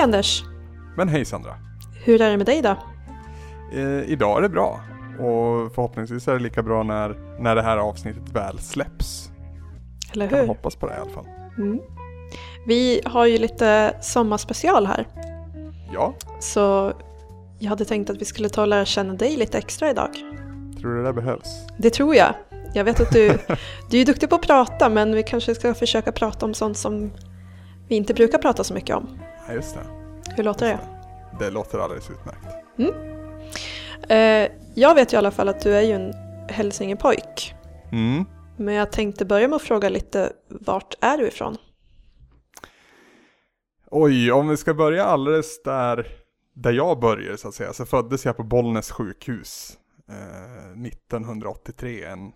Hej Anders! Men hej Sandra! Hur är det med dig då? Eh, idag är det bra och förhoppningsvis är det lika bra när, när det här avsnittet väl släpps. Eller hur? hoppas på det i alla fall. Mm. Vi har ju lite sommarspecial här. Ja, Så jag hade tänkt att vi skulle ta och lära känna dig lite extra idag. tror du det behövs? Det tror jag. Jag vet att du, du är duktig på att prata men vi kanske ska försöka prata om sånt som vi inte brukar prata så mycket om. Ja, just det. Hur låter det? Det låter alldeles utmärkt. Eh, jag vet ju i alla fall att du är ju en hälsingepojk. Mm. Men jag tänkte börja med att fråga lite, vart är du ifrån? Oj, om vi ska börja alldeles där, där jag började så att säga, så föddes jag på Bollnäs sjukhus eh, 1983, en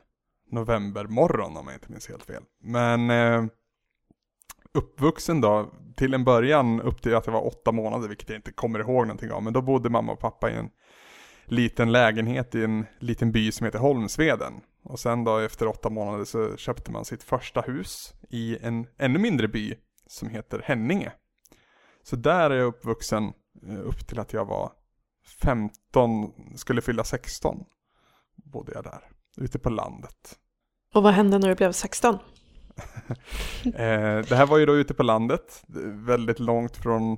novembermorgon om jag inte minns helt fel. Men eh, uppvuxen då, till en början upp till att jag var åtta månader, vilket jag inte kommer ihåg någonting av, men då bodde mamma och pappa i en liten lägenhet i en liten by som heter Holmsveden. Och sen då efter åtta månader så köpte man sitt första hus i en ännu mindre by som heter Henninge. Så där är jag uppvuxen eh, upp till att jag var 15, skulle fylla 16. Bodde jag där, ute på landet. Och vad hände när du blev 16? Eh, det här var ju då ute på landet, väldigt långt från eh,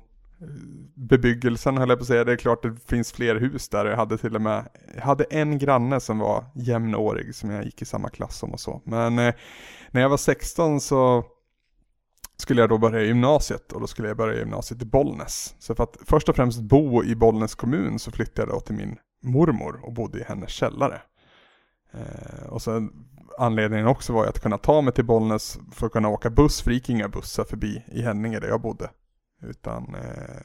bebyggelsen höll jag på att säga. Det är klart det finns fler hus där. Jag hade till och med, jag hade en granne som var jämnårig som jag gick i samma klass som och så. Men eh, när jag var 16 så skulle jag då börja gymnasiet och då skulle jag börja gymnasiet i Bollnäs. Så för att först och främst bo i Bollnäs kommun så flyttade jag då till min mormor och bodde i hennes källare. Eh, och sen anledningen också var ju att kunna ta mig till Bollnäs för att kunna åka buss, för det gick inga bussar förbi i Henninge där jag bodde. Utan eh,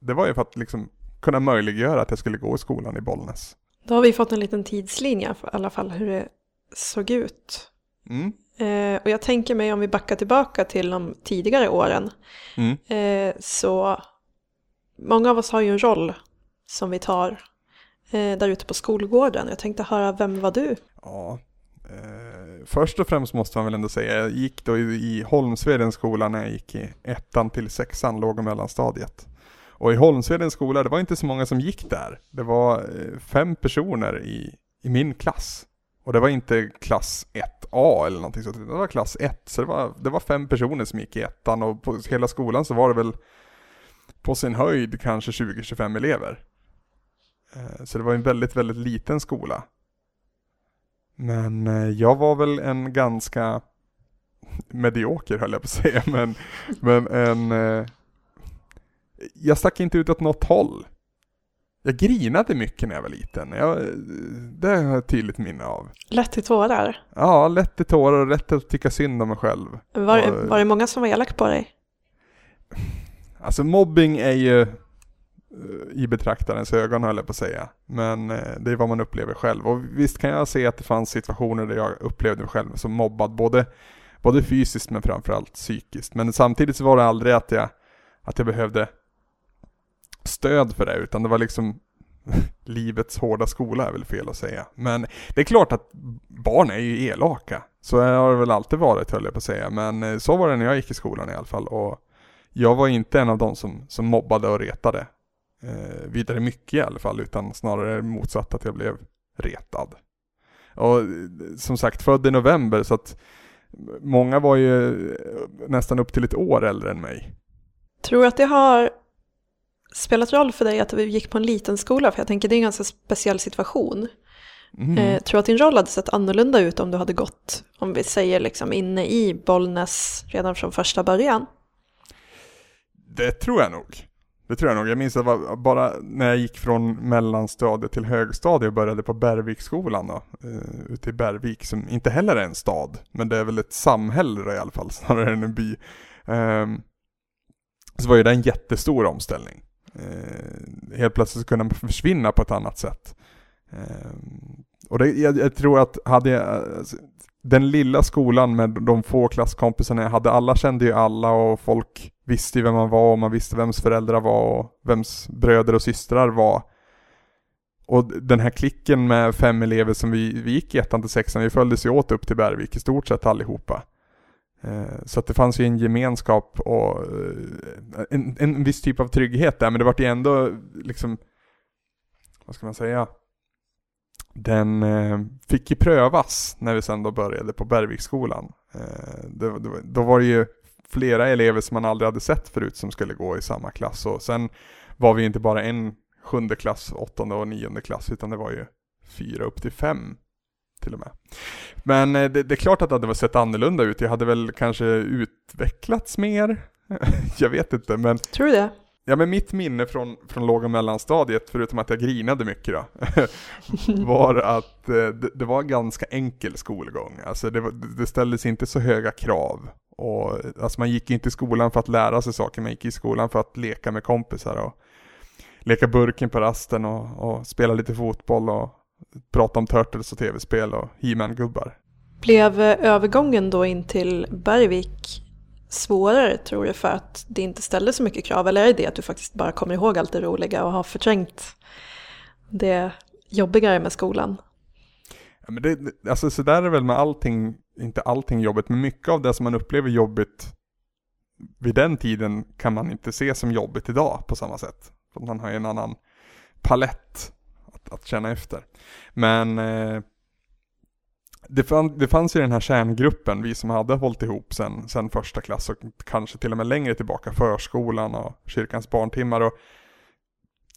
det var ju för att liksom kunna möjliggöra att jag skulle gå i skolan i Bollnäs. Då har vi fått en liten tidslinje i alla fall hur det såg ut. Mm. Eh, och jag tänker mig om vi backar tillbaka till de tidigare åren. Mm. Eh, så många av oss har ju en roll som vi tar eh, där ute på skolgården. Jag tänkte höra, vem var du? Ja. Eh, först och främst måste man väl ändå säga, jag gick då i, i Holmsvedens skola när jag gick i ettan till sexan, låg och mellanstadiet. Och i Holmsvedens skola, det var inte så många som gick där. Det var eh, fem personer i, i min klass. Och det var inte klass 1A eller någonting sånt, det var klass 1. Så det var, det var fem personer som gick i ettan och på hela skolan så var det väl på sin höjd kanske 20-25 elever. Eh, så det var en väldigt, väldigt liten skola. Men eh, jag var väl en ganska medioker höll jag på att säga, men, men en... eh, Jag stack inte ut åt något håll. Jag grinade mycket när jag var liten. Jag, det har jag ett tydligt minne av. Lätt till tårar. Ja, lätt i tårar och lätt att tycka synd om mig själv. Var, var det många som var elak på dig? Alltså mobbing är ju Eh, i betraktarens ögon höll jag på att säga. Men eh, det är vad man upplever själv. Och visst kan jag se att det fanns situationer där jag upplevde mig själv som mobbad. Både, både fysiskt men framförallt psykiskt. Men samtidigt så var det aldrig att jag, att jag behövde stöd för det. Utan det var liksom livets hårda skola är väl fel att säga. Men det är klart att barn är ju elaka. Så har det väl alltid varit höll jag på att säga. Men eh, så var det när jag gick i skolan i alla fall. Och jag var inte en av de som, som mobbade och retade eh, vidare mycket i alla fall, utan snarare motsatt att jag blev retad. Och eh, som sagt, född i november så att många var ju eh, nästan upp till ett år äldre än mig. Tror du att det har spelat roll för dig att vi gick på en liten skola? För jag tänker det är en ganska speciell situation. Mm. Eh, tror du att din roll hade sett annorlunda ut om du hade gått, om vi säger liksom inne i Bollnäs redan från första början? Det tror jag nog. Det tror jag nog. Jag minns att det var bara när jag gick från mellanstadiet till högstadiet och började på Bergviksskolan då, uh, ute i Bergvik som inte heller är en stad, men det är väl ett samhälle då i alla fall snarare än en by. Um, så var ju det en jättestor omställning. Uh, helt plötsligt så kunde man försvinna på ett annat sätt. Uh, och det, jag, jag tror att hade jag, alltså, den lilla skolan med de få klasskompisarna jag hade, alla kände ju alla och folk visste ju vem man var och man visste vems föräldrar var och vems bröder och systrar var. Och den här klicken med fem elever som vi, vi gick i ettan till sexan, vi följdes ju åt upp till Bergvik i stort sett allihopa. Eh, så att det fanns ju en gemenskap och eh, en, en viss typ av trygghet där, men det var ju ändå liksom, vad ska man säga, den eh, fick ju prövas när vi sen då började på Bergviksskolan. Då var det ju flera elever som man aldrig hade sett förut som skulle gå i samma klass och sen var vi inte bara en sjunde klass, åttonde och nionde klass utan det var ju fyra upp till fem till och med. Men eh, det, det, är klart att det hade sett annorlunda ut. Jag hade väl kanske utvecklats mer. jag vet inte men... Tror du det? Ja men mitt minne från, från låg och mellanstadiet, förutom att jag grinade mycket då, var att eh, det, det, var en ganska enkel skolgång. Alltså det, det ställdes inte så höga krav. Och, alltså man gick inte i skolan för att lära sig saker, man gick i skolan för att leka med kompisar och leka burken på rasten och, och spela lite fotboll och prata om Turtles och tv-spel och He-Man-gubbar. Blev eh, övergången då in till Bergvik svårare tror du för att det inte ställde så mycket krav? Eller är det det att du faktiskt bara kommer ihåg allt det roliga och har förträngt det jobbigare med skolan? Ja, men det, alltså så där är väl med allting, inte allting jobbigt, men mycket av det som man upplever jobbigt vid den tiden kan man inte se som jobbigt idag på samma sätt. För man har ju en annan palett att, att känna efter. Men eh, det, fann, det fanns ju den här kärngruppen, vi som hade hållit ihop sen, sen första klass och kanske till och med längre tillbaka, förskolan och kyrkans barntimmar. Och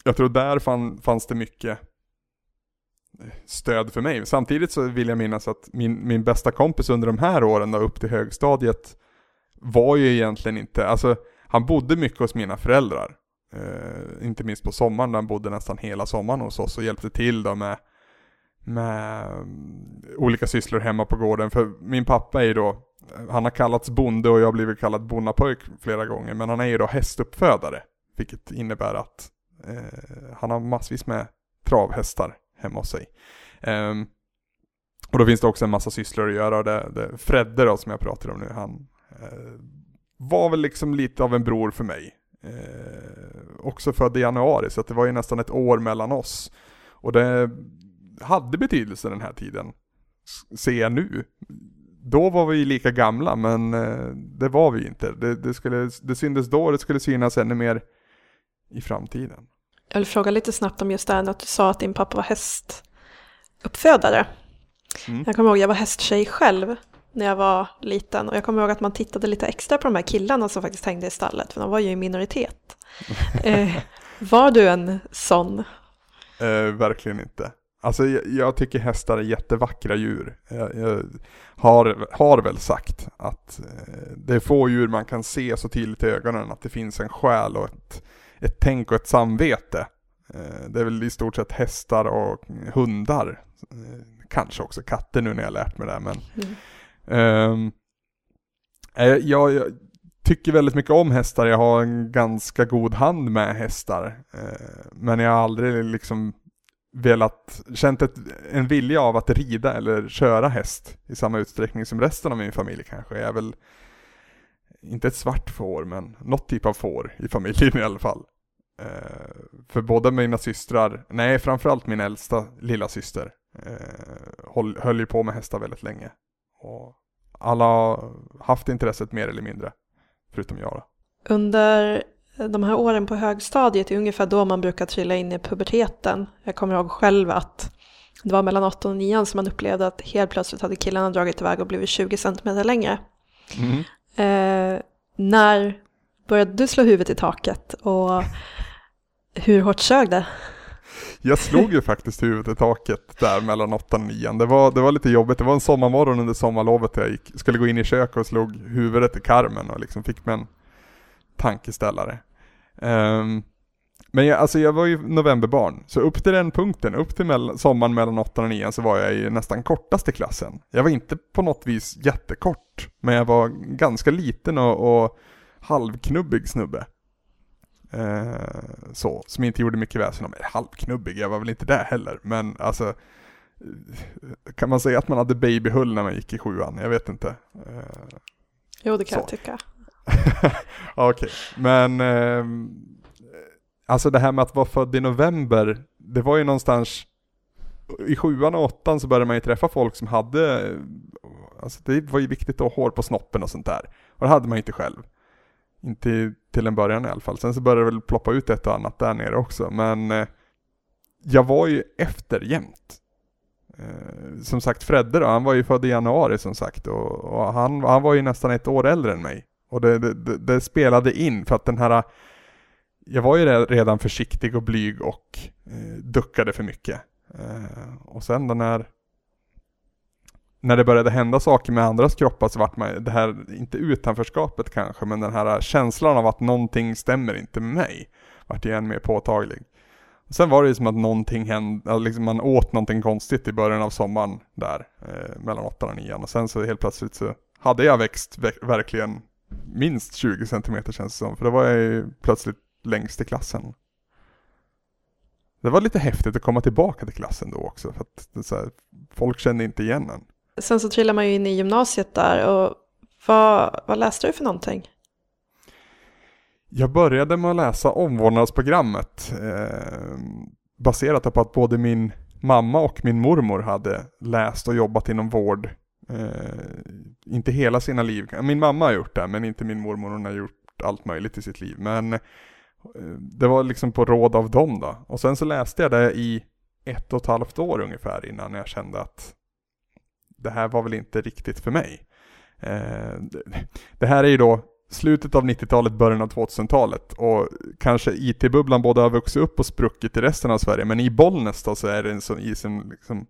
jag tror där fann, fanns det mycket stöd för mig. Samtidigt så vill jag minnas att min, min bästa kompis under de här åren då, upp till högstadiet var ju egentligen inte, alltså han bodde mycket hos mina föräldrar. Eh, inte minst på sommaren, han bodde nästan hela sommaren hos oss och hjälpte till då med med mm, olika sysslor hemma på gården. För min pappa är ju då, han har kallats bonde och jag har blivit kallad bonnapojk flera gånger. Men han är ju då hästuppfödare. Vilket innebär att eh, han har massvis med travhästar hemma hos sig. Um, och då finns det också en massa sysslor att göra. Det, det, Fredde då som jag pratar om nu, han eh, var väl liksom lite av en bror för mig. Eh, också född i januari, så det var ju nästan ett år mellan oss. Och det hade betydelse den här tiden. Ser jag nu. Då var vi lika gamla men eh, det var vi inte. Det, det, skulle, det syntes då, det skulle synas ännu mer i framtiden. Jag vill fråga lite snabbt om just det här att du sa att din pappa var hästuppfödare. Mm. Jag kommer ihåg, jag var hästtjej själv när jag var liten och jag kommer ihåg att man tittade lite extra på de här killarna som faktiskt hängde i stallet för de var ju i minoritet. eh, var du en sån? Eh, verkligen inte. Alltså jag, jag, tycker hästar är jättevackra djur. Jag, jag, har, har väl sagt att eh, det är få djur man kan se så tydligt i ögonen att det finns en själ och ett, ett tänk och ett samvete. Eh, det är väl i stort sett hästar och hundar. Eh, kanske också katter nu när jag lärt mig det. Men, mm. eh, jag, jag, tycker väldigt mycket om hästar. Jag har en ganska god hand med hästar. Eh, men jag har aldrig liksom velat, känt ett, en vilja av att rida eller köra häst i samma utsträckning som resten av min familj kanske. Jag är väl inte ett svart får, men något typ av får i familjen i alla fall. Eh, för båda mina systrar, nej framförallt min äldsta lilla syster, eh, höll, höll ju på med hästar väldigt länge. Och alla har haft intresset mer eller mindre, förutom jag då. Under de här åren på högstadiet är ungefär då man brukar trilla in i puberteten. Jag kommer ihåg själv att det var mellan 8 och 9 som man upplevde att helt plötsligt hade killarna dragit iväg och blivit 20 centimeter längre. Mm. Eh, när började du slå huvudet i taket och hur hårt sög det? Jag slog ju faktiskt huvudet i taket där mellan 8 och 9. Det var, det var lite jobbigt. Det var en sommarmorgon under sommarlovet jag gick, skulle gå in i köket och slog huvudet i karmen och liksom fick mig en tankeställare. Um, men jag, alltså jag var ju novemberbarn, så upp till den punkten, upp till mell sommaren mellan 8 och 9 så var jag i nästan kortast i klassen. Jag var inte på något vis jättekort, men jag var ganska liten och, och halvknubbig snubbe. Uh, så, som inte gjorde mycket väsen om mig. Halvknubbig, jag var väl inte det heller, men alltså kan man säga att man hade babyhull när man gick i sjuan? Jag vet inte. Uh, jo, det kan så. jag tycka. Okej, okay. men eh, alltså det här med att vara född i november, det var ju någonstans i sjuan och åttan så började man ju träffa folk som hade alltså det var ju viktigt att ha hår på snoppen och sånt där. Och det hade man ju inte själv. Inte till en början i alla fall. Sen så började det väl ploppa ut ett och annat där nere också. Men eh, jag var ju efter jämt. Eh, som sagt Fredde då, han var ju född i januari som sagt och, och han, han var ju nästan ett år äldre än mig. Och det, det, det, spelade in för att den här jag var ju redan försiktig och blyg och eh, duckade för mycket. Eh, och sen då när när det började hända saker med andras kroppar så vart man, det här, inte utanförskapet kanske, men den här eh, känslan av att någonting stämmer inte med mig, vart igen mer påtaglig. Sen var det ju som att någonting hände, liksom man åt någonting konstigt i början av sommaren där, eh, mellan 8 och 9 och sen så helt plötsligt så hade jag växt verkligen minst 20 cm känns det som, för då var jag ju plötsligt längst i klassen. Det var lite häftigt att komma tillbaka till klassen då också, för att här, folk kände inte igen en. Sen så trillade man ju in i gymnasiet där och vad, vad läste du för någonting? Jag började med att läsa omvårdnadsprogrammet eh, baserat på att både min mamma och min mormor hade läst och jobbat inom vård. Eh, inte hela sina liv. Min mamma har gjort det, men inte min mormor. Hon har gjort allt möjligt i sitt liv. Men det var liksom på råd av dem då. Och sen så läste jag det i ett och ett halvt år ungefär innan jag kände att det här var väl inte riktigt för mig. Eh, det här är ju då slutet av 90-talet, början av 2000-talet och kanske IT-bubblan både har vuxit upp och spruckit i resten av Sverige men i Bollnäs då så är den som, i sin, liksom,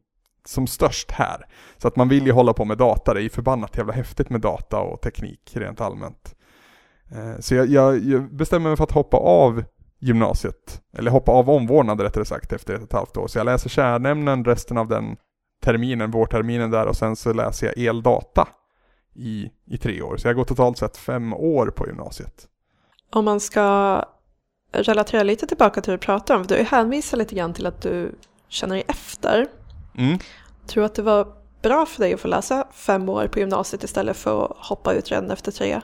som störst här. Så att man vill ju hålla på med data, det är ju förbannat jävla häftigt med data och teknik rent allmänt. Eh, så jag, jag, jag bestämmer mig för att hoppa av gymnasiet, eller hoppa av omvårdnad rättare sagt efter ett och ett halvt år. Så jag läser kärnämnen resten av den terminen, vårterminen där och sen så läser jag eldata i, i tre år. Så jag går totalt sett fem år på gymnasiet. Om man ska relatera lite tillbaka till det du pratar om, för du hänvisar lite grann till att du känner dig efter. Mm. Tror att det var bra för dig att få läsa fem år på gymnasiet istället för att hoppa ut redan efter tre?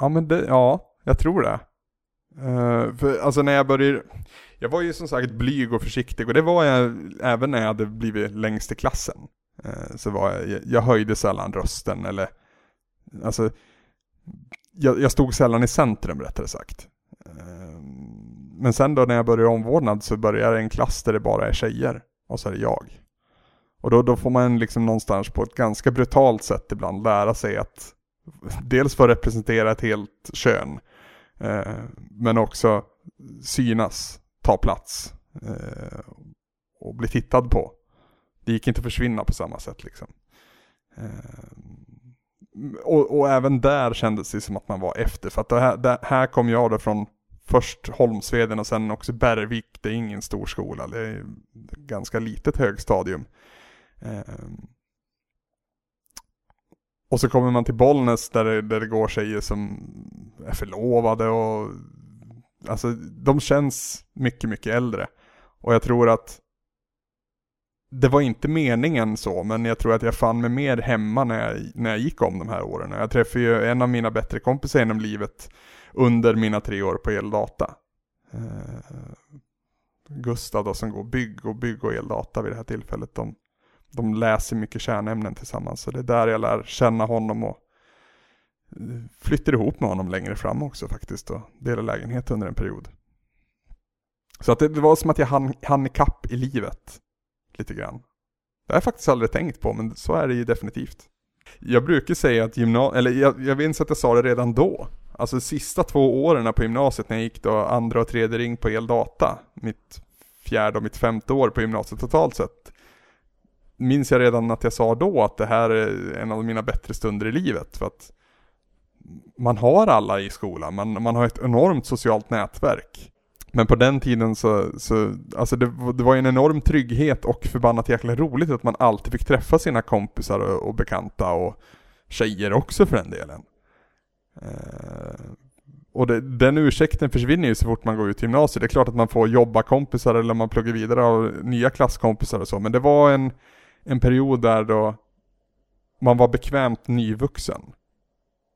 Ja, men det, ja, jag tror det. Uh, för alltså när jag började, jag var ju som sagt blyg och försiktig och det var jag även när jag hade blivit längst i klassen. Uh, så var jag, jag höjde sällan rösten eller, alltså, jag, jag stod sällan i centrum rättare sagt. Uh, men sen då när jag började omvårdnad så började jag i en klass där det bara är tjejer och så är det jag. Och då, då får man liksom någonstans på ett ganska brutalt sätt ibland lära sig att dels för att representera ett helt kön Eh, men också synas, ta plats eh, och bli tittad på. Det gick inte att försvinna på samma sätt liksom. Eh, och, och, även där kändes det som att man var efter. För att det här, det här kom jag då från först Holmsveden och sen också Bergvik. Det är ingen stor skola, det är ganska litet högstadium. Eh, och så kommer man till Bollnäs där det, där det går tjejer som är förlovade och alltså de känns mycket, mycket äldre. Och jag tror att det var inte meningen så, men jag tror att jag fann mig mer hemma när jag, när jag gick om de här åren. Jag träffade ju en av mina bättre kompisar genom livet under mina tre år på eldata. Eh, Gustav då som går bygg och bygg och eldata vid det här tillfället. De de läser mycket kärnämnen tillsammans. Så det är där jag lär känna honom och eh, flyttar ihop med honom längre fram också faktiskt och delar lägenhet under en period. Så att det, det var som att jag hann, hann ikapp i livet lite grann. Det har jag faktiskt aldrig tänkt på men så är det ju definitivt. Jag brukar säga att gymnasiet, eller jag, jag minns att jag sa det redan då. Alltså de sista två åren på gymnasiet när jag gick då andra och tredje ring på eldata, mitt fjärde och mitt femte år på gymnasiet totalt sett minns jag redan att jag sa då att det här är en av mina bättre stunder i livet. För att man har alla i skolan, man, man har ett enormt socialt nätverk. Men på den tiden så, så alltså det, det var en enorm trygghet och förbannat jäkla roligt att man alltid fick träffa sina kompisar och, och bekanta och tjejer också för den delen. Eh, och det, den ursäkten försvinner ju så fort man går ut gymnasiet. Det är klart att man får jobba kompisar eller man pluggar vidare av nya klasskompisar och så, men det var en en period där då man var bekvämt nyvuxen.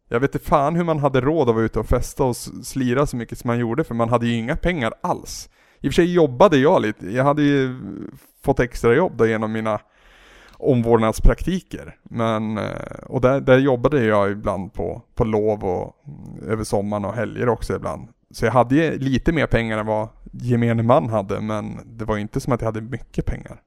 Jag vet inte fan hur man hade råd att vara ute och festa och slira så mycket som man gjorde för man hade ju inga pengar alls. I och för sig jobbade jag lite, jag hade ju fått extra jobb då genom mina omvårdnadspraktiker. Men, eh, och där, där jobbade jag ibland på, på lov och mm, över sommaren och helger också ibland. Så jag hade ju lite mer pengar än vad gemene man hade, men det var inte som att jag hade mycket pengar.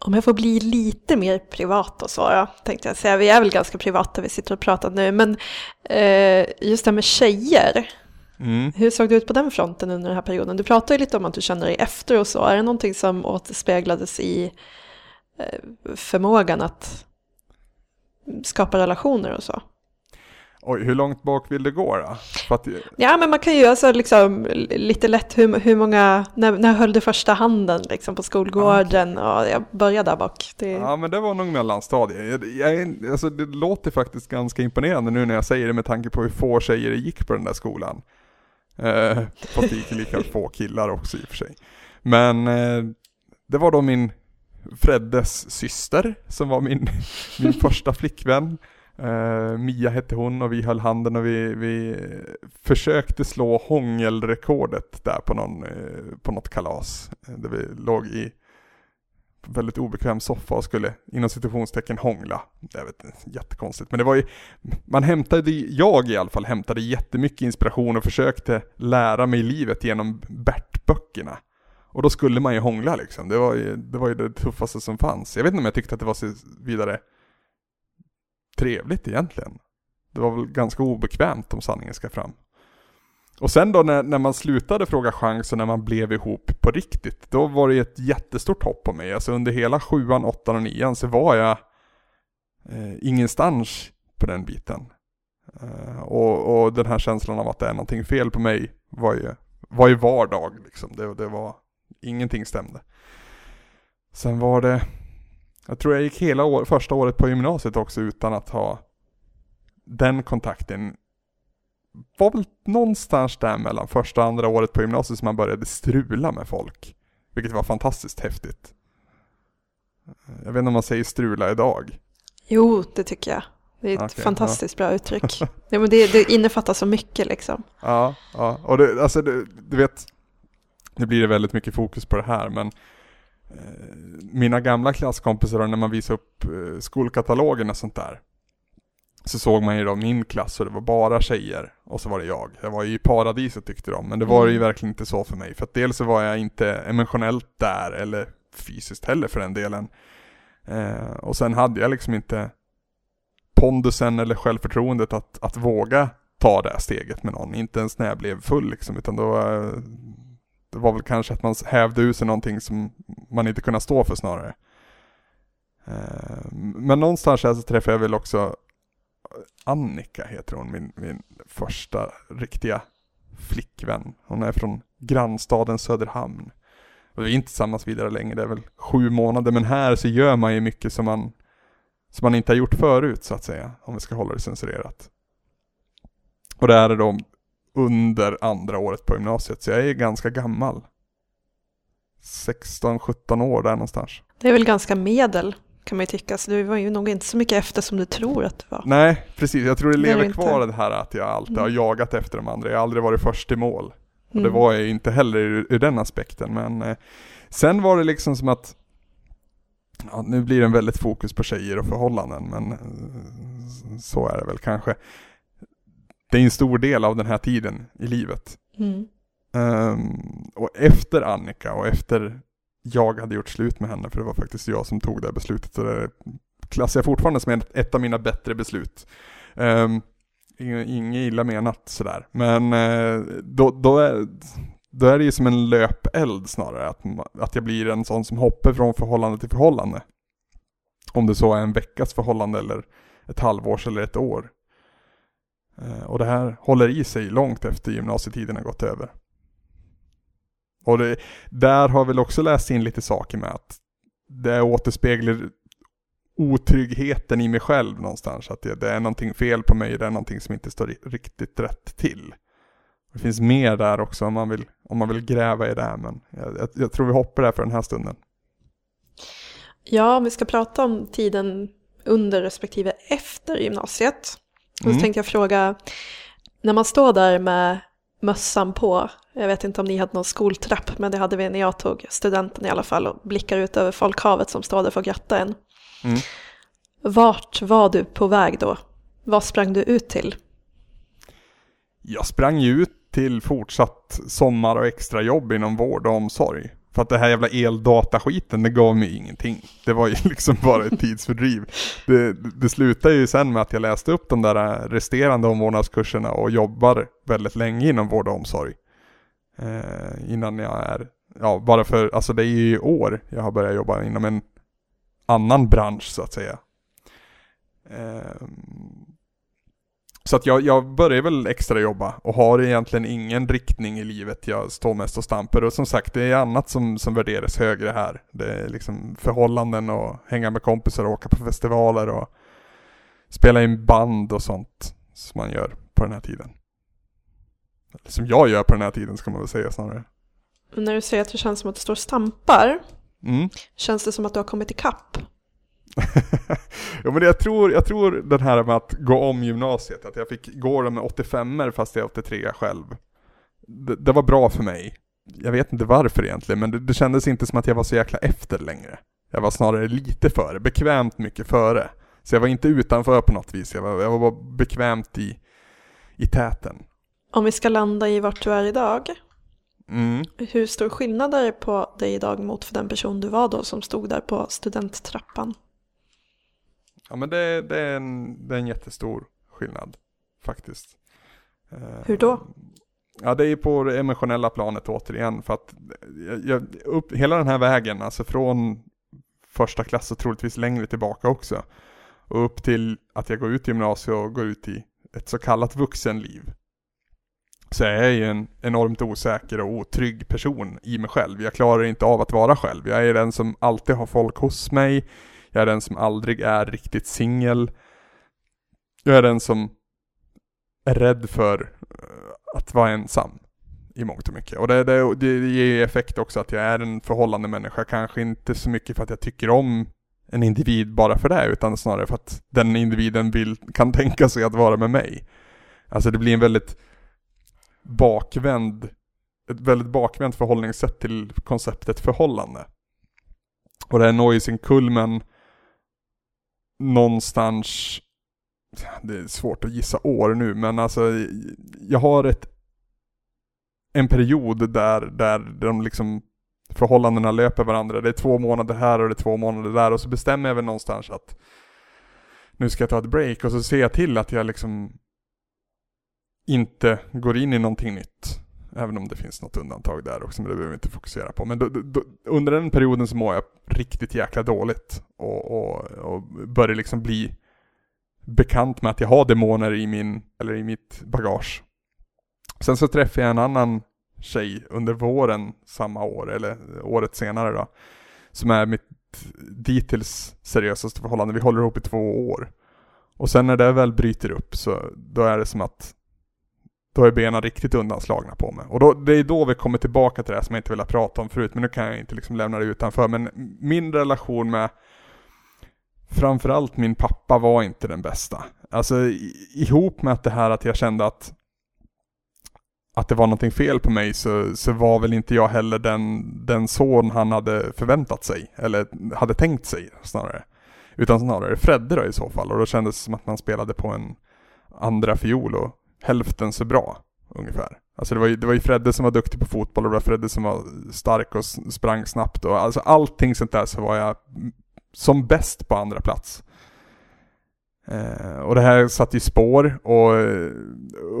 Om jag får bli lite mer privat och så då, tänkte jag säga. Vi är väl ganska privata, vi sitter och pratar nu. Men eh, just det här med tjejer. Mm. Hur såg det ut på den fronten under den här perioden? Du pratade ju lite om att du kände dig efter och så. Är det någonting som återspeglades i eh, förmågan att skapa relationer och så? Oj, hur långt bak vill det gå då? Att, Ja, men man kan ju alltså liksom lite lätt hur, hur många, när, när höll du första handen liksom på skolgården? Och jag började där bak. Det, ja, men det var nog mellanstadiet. Jag, jag, alltså, det låter faktiskt ganska imponerande nu när jag säger det med tanke på hur få tjejer det gick på den där skolan. Eh, fast det gick lika få killar också i och för sig. Men eh, det var då min Freddes syster som var min, min första flickvän. Uh, Mia hette hon och vi höll handen och vi, vi försökte slå hångelrekordet där på, någon, uh, på något kalas. Eh, där vi låg i väldigt obekväm soffa och skulle inom situationstecken hångla. Jag vet inte, jättekonstigt. Men det var ju, man hämtade, jag i alla fall hämtade jättemycket inspiration och försökte lära mig livet genom Bert-böckerna. Och då skulle man ju hångla liksom. Det var ju, det var ju det tuffaste som fanns. Jag vet inte om jag tyckte att det var så vidare trevligt egentligen. Det var väl ganska obekvämt om sanningen ska fram. Och sen då när, när man slutade fråga chans och när man blev ihop på riktigt, då var det ju ett jättestort hopp på mig. Alltså under hela sjuan, åttan och nian så var jag eh, ingenstans på den biten. Eh, och, och den här känslan av att det är någonting fel på mig var ju, var ju vardag liksom. Det, det var, ingenting stämde. Sen var det, jag tror jag gick hela år, första året på gymnasiet också utan att ha den kontakten var väl någonstans där mellan första och andra året på gymnasiet som man började strula med folk. Vilket var fantastiskt häftigt. Jag vet inte om man säger strula idag. Jo, det tycker jag. Det är ett Okej, fantastiskt bra uttryck. ja, men det, det innefattar så mycket liksom. Ja, ja. och det, alltså det, du vet, nu blir det väldigt mycket fokus på det här men mina gamla klasskompisar när man visade upp eh, skolkatalogen och sånt där så såg man ju då min klass och det var bara tjejer och så var det jag. Jag var ju i paradiset tyckte de, men det var ju Mm. verkligen inte så för mig. För att dels så var jag inte emotionellt där eller fysiskt heller för den delen. Eh, och sen hade jag liksom inte pondusen eller självförtroendet att, att våga ta det här steget med någon. Inte ens när jag blev full liksom, utan då eh, det var väl kanske att man hävde ur sig någonting som man inte kunde stå för snarare. Eh, men någonstans här så träffade jag väl också eh, Annika heter hon, min, min första riktiga flickvän. Hon är från grannstaden Söderhamn. Och vi är inte tillsammans vidare länge, det är väl sju månader. Men här så gör man ju mycket som man, som man inte har gjort förut så att säga. Om vi ska hålla det censurerat. Och det är då under andra året på gymnasiet, så jag är ganska gammal. 16-17 år där någonstans. Det är väl ganska medel kan man ju tycka, så du var ju nog inte så mycket efter som du tror att du var. Nej, precis. Jag tror det Det lever inte. kvar det här att jag alltid har Mm. jagat efter de andra. Jag har aldrig varit först i mål. Och det Mm. var jag inte heller ur, ur den aspekten. Men eh, sen var det liksom som att ja, nu blir det en väldigt fokus på tjejer och förhållanden. Men eh, så är det väl kanske. Det är en stor del av den här tiden i livet. Mm. Ehm, och efter Annika och efter jag hade gjort slut med henne, för det var faktiskt jag som tog det här beslutet, så det klassar jag fortfarande som ett, av mina bättre beslut. Um, inget illa menat sådär, men eh, då, då, är, då är det ju som en löpeld snarare, att, att jag blir en sån som hoppar från förhållande till förhållande. Om det så är en veckas förhållande eller ett halvårs eller ett år. Eh, och det här håller i sig långt efter gymnasietiden har gått över. Och det, där har jag väl också läst in lite saker med att det återspeglar otryggheten i mig själv någonstans. Att det, det är någonting fel på mig, det är någonting som inte står riktigt rätt till. Det finns mer där också om man vill, om man vill gräva i det här, men jag, jag, jag tror vi hoppar där för den här stunden. Ja, om vi ska prata om tiden under respektive efter gymnasiet. Och Mm. så tänkte jag fråga, när man står där med mössan på. Jag vet inte om ni hade någon skoltrapp, men det hade vi när jag tog studenten i alla fall och blickar ut över folkhavet som står där för att gratta en. Mm. Vart var du på väg då? Vad sprang du ut till? Jag sprang ju ut till fortsatt sommar och extrajobb inom vård och omsorg. För att det här jävla eldataskiten, det gav mig ingenting. Det var ju liksom bara ett tidsfördriv. Det, det slutade ju sen med att jag läste upp de där resterande omvårdnadskurserna och jobbar väldigt länge inom vård och omsorg. Eh, innan jag är, ja bara för, alltså det är ju i år jag har börjat jobba inom en annan bransch så att säga. Eh, så att jag, jag börjar väl extra jobba och har egentligen ingen riktning i livet. Jag står mest och stampar och som sagt det är annat som, som värderas högre här. Det är liksom förhållanden och hänga med kompisar och åka på festivaler och spela in band och sånt som man gör på den här tiden. Eller som jag gör på den här tiden ska man väl säga snarare. När du säger att det känns som att du står och stampar, Mm. känns det som att du har kommit ikapp? ja men jag tror, jag tror den här med att gå om gymnasiet, att jag fick gå det med 85 fast jag är 83 själv. Det, det, var bra för mig. Jag vet inte varför egentligen, men det, det kändes inte som att jag var så jäkla efter längre. Jag var snarare lite före, bekvämt mycket före. Så jag var inte utanför på något vis, jag var, jag var bekvämt i, i täten. Om vi ska landa i vart du är idag, Mm. hur stor skillnad är det på dig idag mot för den person du var då som stod där på studenttrappan? Ja men det, det, är en, det är en jättestor skillnad faktiskt. Eh, Hur då? Ja det är på det emotionella planet återigen för att jag, jag, upp, hela den här vägen, alltså från första klass och troligtvis längre tillbaka också. Och upp till att jag går ut gymnasiet och går ut i ett så kallat vuxenliv. Så jag är ju en enormt osäker och otrygg person i mig själv. Jag klarar inte av att vara själv. Jag är den som alltid har folk hos mig. Jag är den som aldrig är riktigt singel. Jag är den som är rädd för eh, att vara ensam i mångt och mycket. Och det, det, det ger ju effekt också att jag är en förhållande människa. Kanske inte så mycket för att jag tycker om en individ bara för det, utan snarare för att den individen vill, kan tänka sig att vara med mig. Alltså det blir en väldigt bakvänd, ett väldigt bakvänt förhållningssätt till konceptet förhållande. Och det här når ju sin kulmen någonstans, det är svårt att gissa år nu, men alltså jag har ett en period där, där de liksom förhållandena löper varandra. Det är två månader här och det är två månader där och så bestämmer jag väl någonstans att nu ska jag ta ett break och så ser jag till att jag liksom inte går in i någonting nytt. Även om det finns något undantag där också, men det behöver vi inte fokusera på. Men då, då, under den perioden så mår jag riktigt jäkla dåligt och, och, och börjar liksom bli bekant med att jag har demoner i min, eller i mitt bagage. Sen så träffade jag en annan tjej under våren samma år, eller året senare då. Som är mitt dittills seriösaste förhållande. Vi håller ihop i två år. Och sen när det väl bryter upp så då är det som att då är benen riktigt undanslagna på mig. Och då, det är då vi kommer tillbaka till det här som jag inte velat prata om förut, men nu kan jag inte liksom lämna det utanför. Men min relation med framförallt min pappa var inte den bästa. Alltså ihop med att det här att jag kände att att det var någonting fel på mig så, så var väl inte jag heller den, den son han hade förväntat sig, eller hade tänkt sig snarare. Utan snarare Fredde då i så fall, och då kändes det som att man spelade på en andra fiol och hälften så bra, ungefär. Alltså det var ju, det var ju Fredde som var duktig på fotboll och det var Fredde som var stark och sprang snabbt och alltså allting sånt där så var jag som bäst på andra plats. Eh, och det här satt i spår och eh,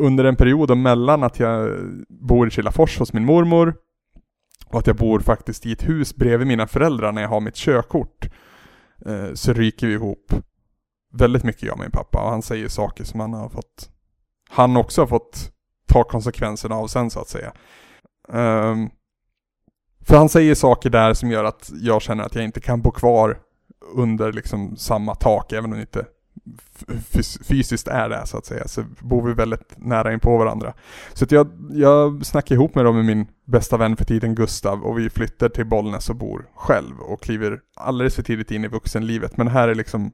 under en period mellan att jag bor i Kilafors hos min mormor och att jag bor faktiskt i ett hus bredvid mina föräldrar när jag har mitt körkort eh, så ryker vi ihop väldigt mycket jag och min pappa och han säger saker som han har fått han också har fått ta konsekvenserna av sen så att säga. Um, för han säger saker där som gör att jag känner att jag inte kan bo kvar under liksom samma tak även om det inte fysiskt är det så att säga, så bor vi väldigt nära in på varandra. Så att jag, jag snackar ihop med dem med min bästa vän för tiden Gustav och vi flyttar till Bollnäs och bor själv och kliver alldeles för tidigt in i vuxenlivet. Men här är liksom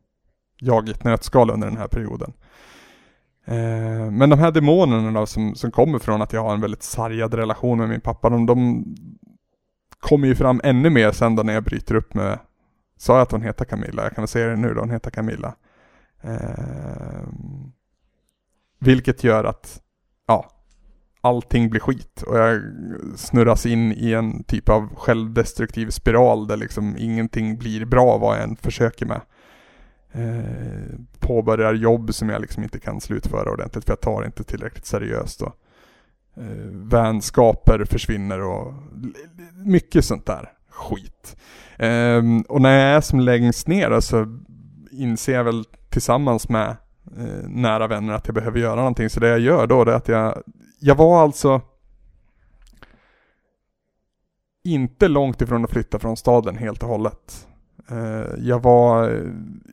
jag i ett nötskal under den här perioden. Eh, men de här demonerna då som, som kommer från att jag har en väldigt sargad relation med min pappa, de, de kommer ju fram ännu mer sen då när jag bryter upp med, sa jag att hon heter Camilla? Jag kan väl säga det nu då, hon heter Camilla. Eh, vilket gör att, ja, allting blir skit och jag snurras in i en typ av självdestruktiv spiral där liksom ingenting blir bra vad jag än försöker med. Eh, påbörjar jobb som jag liksom inte kan slutföra ordentligt för jag tar inte tillräckligt seriöst. Och, eh, vänskaper försvinner och mycket sånt där skit. Eh, och när jag är som längst ner så inser jag väl tillsammans med eh, nära vänner att jag behöver göra någonting. Så det jag gör då det är att jag, jag var alltså inte långt ifrån att flytta från staden helt och hållet. Eh, jag var eh,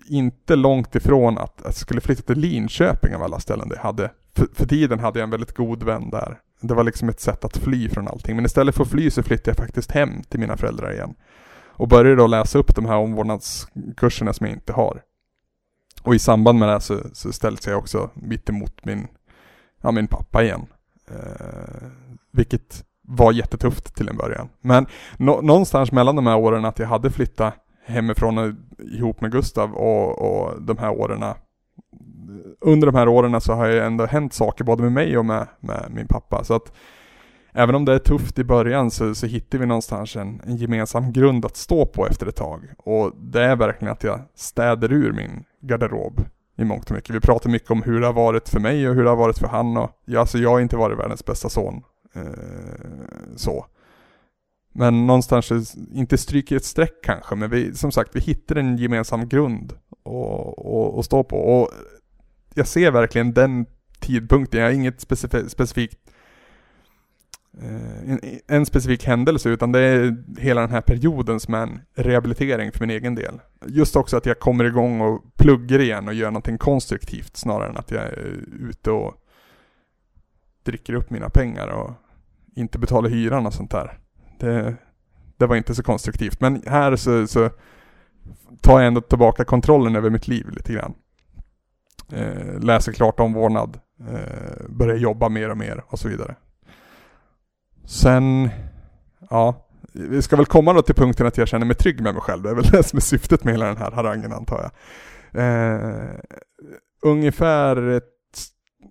inte långt ifrån att, jag skulle flytta till Linköping av alla ställen det hade. För, för tiden hade jag en väldigt god vän där. Det var liksom ett sätt att fly från allting. Men istället för att fly så flyttade jag faktiskt hem till mina föräldrar igen. Och började då läsa upp de här omvårdnadskurserna som jag inte har. Och i samband med det så, så ställde jag också mitt emot min, ja, min pappa igen. Eh, vilket var jättetufft till en början. Men nå någonstans mellan de här åren att jag hade flyttat hemifrån ihop med Gustav och, och de här åren under de här åren så har det ändå hänt saker både med mig och med, med min pappa. Så att även om det är tufft i början så, så hittar vi någonstans en, en, gemensam grund att stå på efter ett tag. Och det är verkligen att jag städer ur min garderob i mångt och mycket. Vi pratar mycket om hur det har varit för mig och hur det har varit för han och ja, alltså jag har inte varit världens bästa son. Eh, så. Men någonstans, inte stryker ett streck kanske, men vi, som sagt, vi hittar en gemensam grund att stå på. Och jag ser verkligen den tidpunkten, jag har inget specif specifikt eh, en, en, specifik händelse utan det är hela den här perioden som är en rehabilitering för min egen del. Just också att jag kommer igång och pluggar igen och gör någonting konstruktivt snarare än att jag är ute och dricker upp mina pengar och inte betalar hyran och sånt där. Det, det var inte så konstruktivt. Men här så, så tar jag ändå tillbaka kontrollen över mitt liv lite grann. Eh, läser klart omvårdnad, eh, börjar jobba mer och mer och så vidare. Sen, ja, vi ska väl komma då till punkten att jag känner mig trygg med mig själv. Det är väl det som är syftet med hela den här harangen antar jag. Eh, ungefär ett,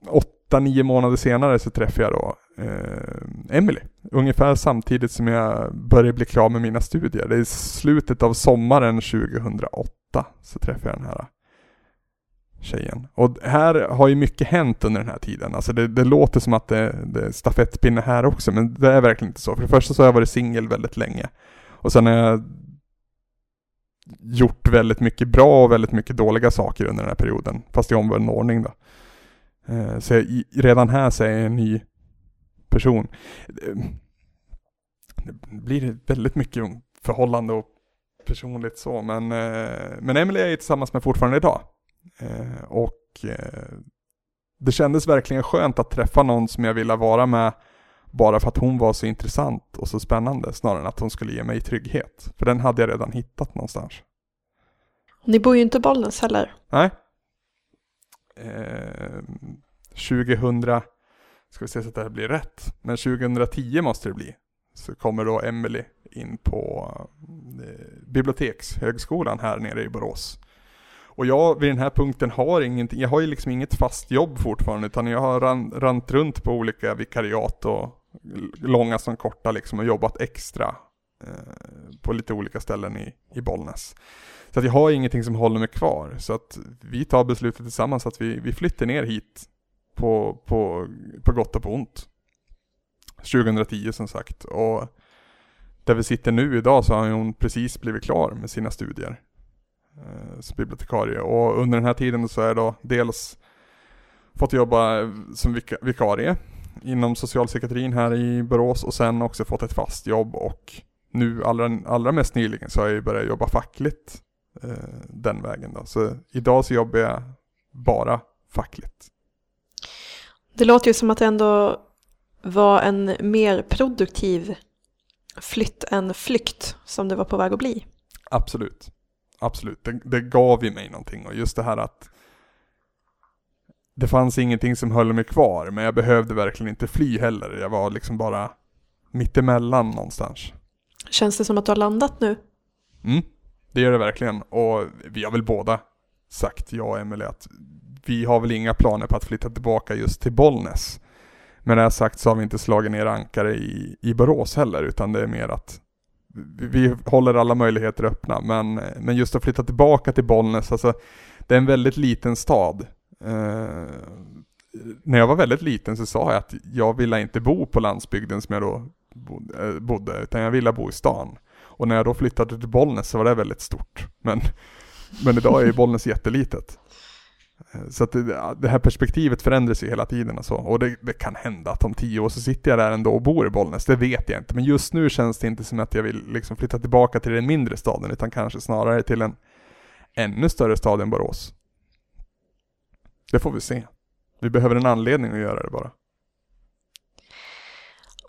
åtta, nio månader senare så träffar jag då eh, Emily. Ungefär samtidigt som jag börjar bli klar med mina studier. Det är i slutet av sommaren 2008 så träffar jag den här tjejen. Och här har ju mycket hänt under den här tiden. Alltså det, det låter som att det, det är stafettpinne här också, men det är verkligen inte så. För det första så har jag varit singel väldigt länge. Och sen har jag gjort väldigt mycket bra och väldigt mycket dåliga saker under den här perioden. Fast i omvänd ordning då. Eh, så jag, redan här så är jag en ny person. Det blir väldigt mycket förhållande och personligt så, men, eh, men Emily är jag tillsammans med fortfarande idag. Eh, och eh, det kändes verkligen skönt att träffa någon som jag ville vara med bara för att hon var så intressant och så spännande snarare än att hon skulle ge mig trygghet. För den hade jag redan hittat någonstans. Ni bor ju inte i Bollnäs heller. Nej. Eh, 2000, ska vi se så att det här blir rätt, men 2010 måste det bli. Så kommer då Emily in på eh, Bibliotekshögskolan här nere i Borås. Och jag vid den här punkten har ingenting, jag har ju liksom inget fast jobb fortfarande utan jag har ran, rant runt på olika vikariat och långa som korta liksom och jobbat extra eh, på lite olika ställen i, i Bollnäs. Så att jag har ingenting som håller mig kvar. Så att vi tar beslutet tillsammans att vi, vi flyttar ner hit på, på, på gott och på ont. 2010 som sagt. Och där vi sitter nu idag så har hon precis blivit klar med sina studier eh, som bibliotekarie. Och under den här tiden så har jag då dels fått jobba som vik vikarie inom socialpsykiatrin här i Borås och sen också fått ett fast jobb och nu allra, allra mest nyligen så har jag ju börjat jobba fackligt eh, den vägen då. Så idag så jobbar jag bara fackligt. Det låter ju som att det ändå var en mer produktiv flytt än flykt som det var på väg att bli. Absolut absolut, det, det gav ju mig någonting och just det här att det fanns ingenting som höll mig kvar, men jag behövde verkligen inte fly heller. Jag var liksom bara mittemellan någonstans. Känns det som att du har landat nu? Mm, det gör det verkligen. Och vi har väl båda sagt, jag och Emelie, att vi har väl inga planer på att flytta tillbaka just till Bollnäs. Men det sagt så har vi inte slagit ner ankare i, i Borås heller, utan det är mer att vi, vi håller alla möjligheter öppna. Men, men just att flytta tillbaka till Bollnäs, alltså det är en väldigt liten stad. Eh, när jag var väldigt liten så sa jag att jag ville inte bo på landsbygden som jag då eh, bodde, utan jag ville bo i stan. Och när jag då flyttade till Bollnäs så var det väldigt stort. Men, men idag är ju Bollnäs jättelitet. Eh, så att det, det här perspektivet förändras ju hela tiden och så. Och det, det, kan hända att om tio år så sitter jag där ändå och bor i Bollnäs. Det vet jag inte. Men just nu känns det inte som att jag vill liksom flytta tillbaka till den mindre staden. Utan kanske snarare till en ännu större stad än Borås. Det får vi se. Vi behöver en anledning att göra det bara.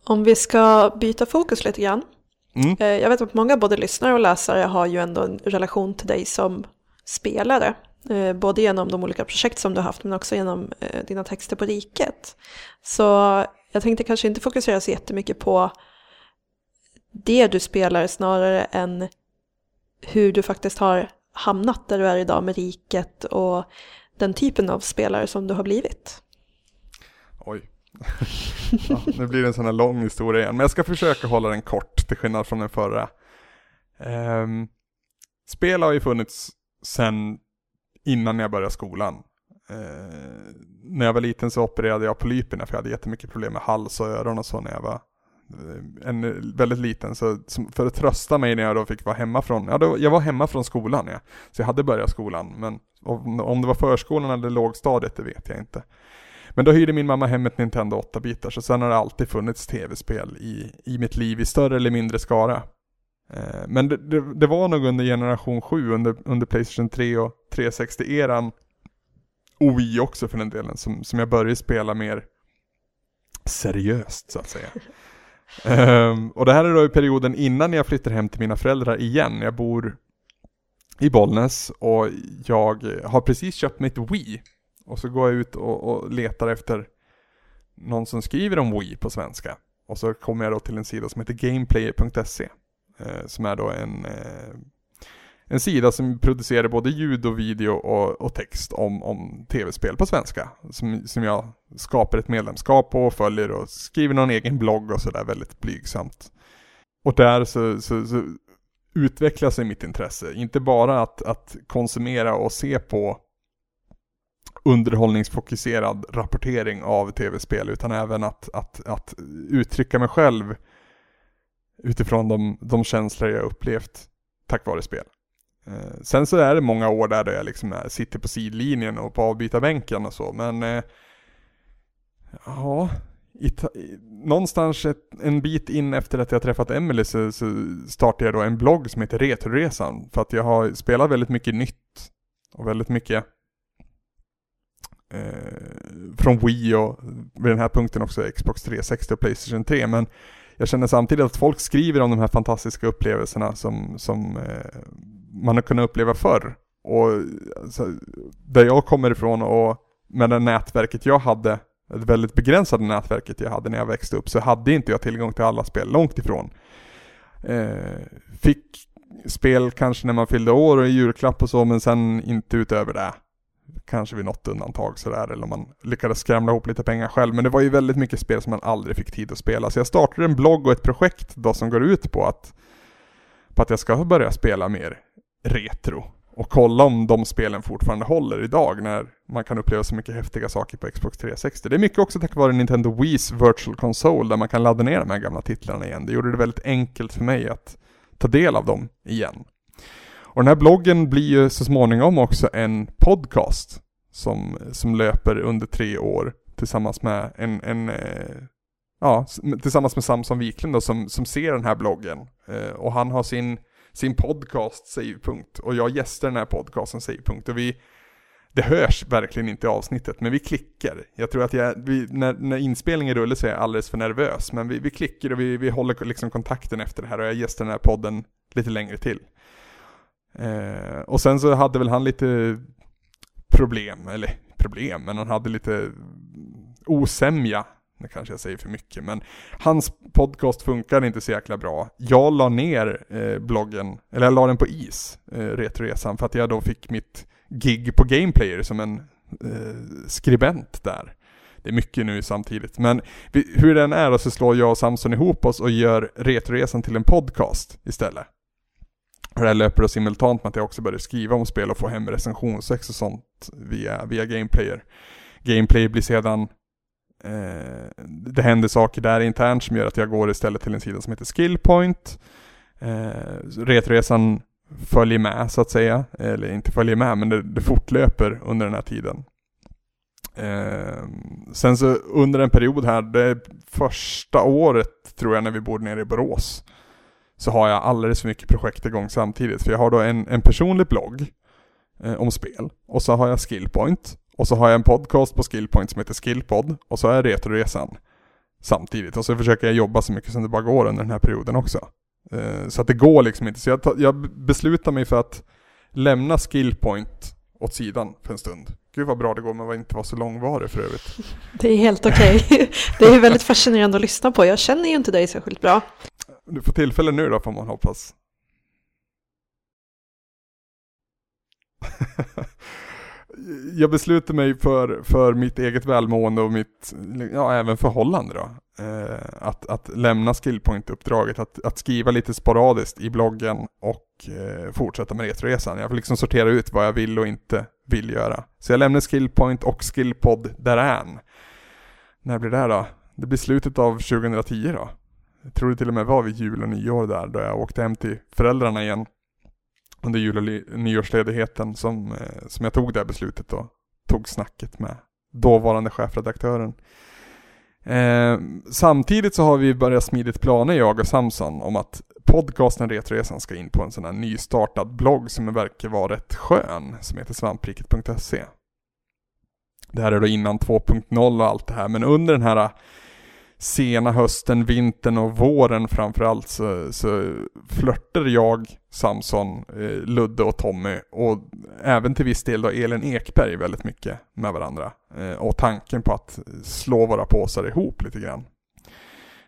Om vi ska byta fokus lite grann. Mm. Eh, jag vet att många både lyssnare och läsare har ju ändå en relation till dig som spelare. Eh, både genom de olika projekt som du har haft men också genom eh, dina texter på Riket. Så jag tänkte kanske inte fokusera så jättemycket på det du spelar snarare än hur du faktiskt har hamnat där du är idag med Riket och den typen av spelare som du har blivit. Oj. ja, nu blir det en sån här lång historia igen, men jag ska försöka hålla den kort till skillnad från den förra. Um, spel har ju funnits sen innan jag började skolan. Eh, när jag var liten så opererade jag polyperna för jag hade jättemycket problem med hals och öron och så när jag var eh, en eh, väldigt liten, så för att trösta mig när jag då fick vara hemma från, ja då, jag var hemma från skolan ja. Så jag hade börjat skolan, men om, om det var förskolan eller lågstadiet, det vet jag inte. Men då hyrde min mamma hem ett Nintendo 8-bitar, så sen har det alltid funnits tv-spel i, i mitt liv i större eller mindre skara. Eh, men det, det, det, var nog under generation 7, under, under Playstation 3 och 360-eran, och Wii också för den delen, som, som jag började spela mer seriöst så att säga. Um, och det här är då i perioden innan jag flyttar hem till mina föräldrar igen. Jag bor i Bollnäs och jag har precis köpt mitt Wii. Och så går jag ut och, och letar efter någon som skriver om Wii på svenska. Och så kommer jag då till en sida som heter gameplayer.se. Eh, som är då en eh, en sida som producerar både ljud och video och, och text om, om tv-spel på svenska. Som, som jag skapar ett medlemskap på och följer och skriver någon egen blogg och sådär väldigt blygsamt. Och där så, så, så utvecklar sig mitt intresse. Inte bara att, att konsumera och se på underhållningsfokuserad rapportering av tv-spel utan även att, att, att uttrycka mig själv utifrån de, de känslor jag upplevt tack vare spel. Eh, sen så är det många år där, jag liksom är, sitter på sidlinjen och på avbytarbänken och så, men eh, ja, i, någonstans ett, en bit in efter att jag träffat Emily så, så startade jag då en blogg som heter Retroresan, för att jag har spelat väldigt mycket nytt och väldigt mycket eh, från Wii och vid den här punkten också Xbox 360 och Playstation 3, men jag känner samtidigt att folk skriver om de här fantastiska upplevelserna som, som eh, man har kunnat uppleva förr. Och alltså, där jag kommer ifrån och med det nätverket jag hade, det väldigt begränsade nätverket jag hade när jag växte upp, så hade inte jag tillgång till alla spel, långt ifrån. Eh, fick spel kanske när man fyllde år och i julklapp och så, men sen inte utöver det. Kanske vid något undantag sådär, eller om man lyckades skramla ihop lite pengar själv. Men det var ju väldigt mycket spel som man aldrig fick tid att spela. Så jag startade en blogg och ett projekt då som går ut på att, på att jag ska börja spela mer retro. Och kolla om de spelen fortfarande håller idag när man kan uppleva så mycket häftiga saker på Xbox 360. Det är mycket också tack vare Nintendo Wii's Virtual Console där man kan ladda ner de här gamla titlarna igen. Det gjorde det väldigt enkelt för mig att ta del av dem igen. Och den här bloggen blir ju så småningom också en podcast som, som löper under tre år tillsammans med en, en eh, ja, tillsammans med Samson Wiklund då, som, som ser den här bloggen. Eh, och han har sin sin podcast Savepunkt och jag gästar den här podcasten Savepunkt och vi det hörs verkligen inte i avsnittet, men vi klickar. Jag tror att jag, vi, när, när inspelningen rullar så är jag alldeles för nervös, men vi, vi klickar och vi, vi håller liksom kontakten efter det här och jag gästar den här podden lite längre till. Eh, och sen så hade väl han lite problem, eller problem, men han hade lite osämja. Nu kanske jag säger för mycket, men hans podcast funkar inte så jäkla bra. Jag la ner eh, bloggen, eller jag la den på is, eh, Retroresan, för att jag då fick mitt gig på Gameplayer som en eh, skribent där. Det är mycket nu samtidigt, men vi, hur den är så slår jag och Samson ihop oss och gör Retroresan till en podcast istället. Och det här löper då simultant med att jag också började skriva om spel och få hem recensionsex och sånt via, via Gameplayer. Gameplayer blir sedan eh, det händer saker där internt som gör att jag går istället till en sida som heter Skillpoint. Eh, Retroresan följer med så att säga, eller inte följer med men det, det fortlöper under den här tiden. Eh, sen så under en period här, det första året tror jag när vi bodde nere i Borås, så har jag alldeles för mycket projekt igång samtidigt. För jag har då en, en personlig blogg eh, om spel, och så har jag Skillpoint, och så har jag en podcast på Skillpoint som heter Skillpod, och så har jag Retroresan samtidigt. Och så försöker jag jobba så mycket som det bara går under den här perioden också. Eh, så att det går liksom inte. Så jag, jag beslutar mig för att lämna Skillpoint åt sidan för en stund. Gud vad bra det går med att inte vara så långvarig för övrigt. Det är helt okej. Okay. Det är väldigt fascinerande att lyssna på. Jag känner ju inte dig särskilt bra. Du får tillfälle nu då får man hoppas. jag beslutade mig för, för mitt eget välmående och mitt, ja även förhållande då. Eh, att, att lämna Skillpoint-uppdraget, att, att skriva lite sporadiskt i bloggen och eh, fortsätta med Retroresan. Jag får liksom sortera ut vad jag vill och inte vill göra. Så jag lämnar Skillpoint och Skillpod därhän. När blir det då? Det blir slutet av 2010 då. Jag tror det till och med var vid jul och nyår där, då jag åkte hem till föräldrarna igen under jul och nyårsledigheten som, eh, som jag tog det här beslutet och tog snacket med dåvarande chefredaktören. Eh, samtidigt så har vi börjat smidigt planer, jag och Samson, om att podcasten Retroresan ska in på en sån här nystartad blogg som verkar vara rätt skön, som heter svampriket.se. Det här är då innan 2.0 och allt det här, men under den här sena hösten, vintern och våren framförallt så, så flörtade jag, Samson, eh, Ludde och Tommy och även till viss del då Elin Ekberg väldigt mycket med varandra. Eh, och tanken på att slå våra påsar ihop lite grann.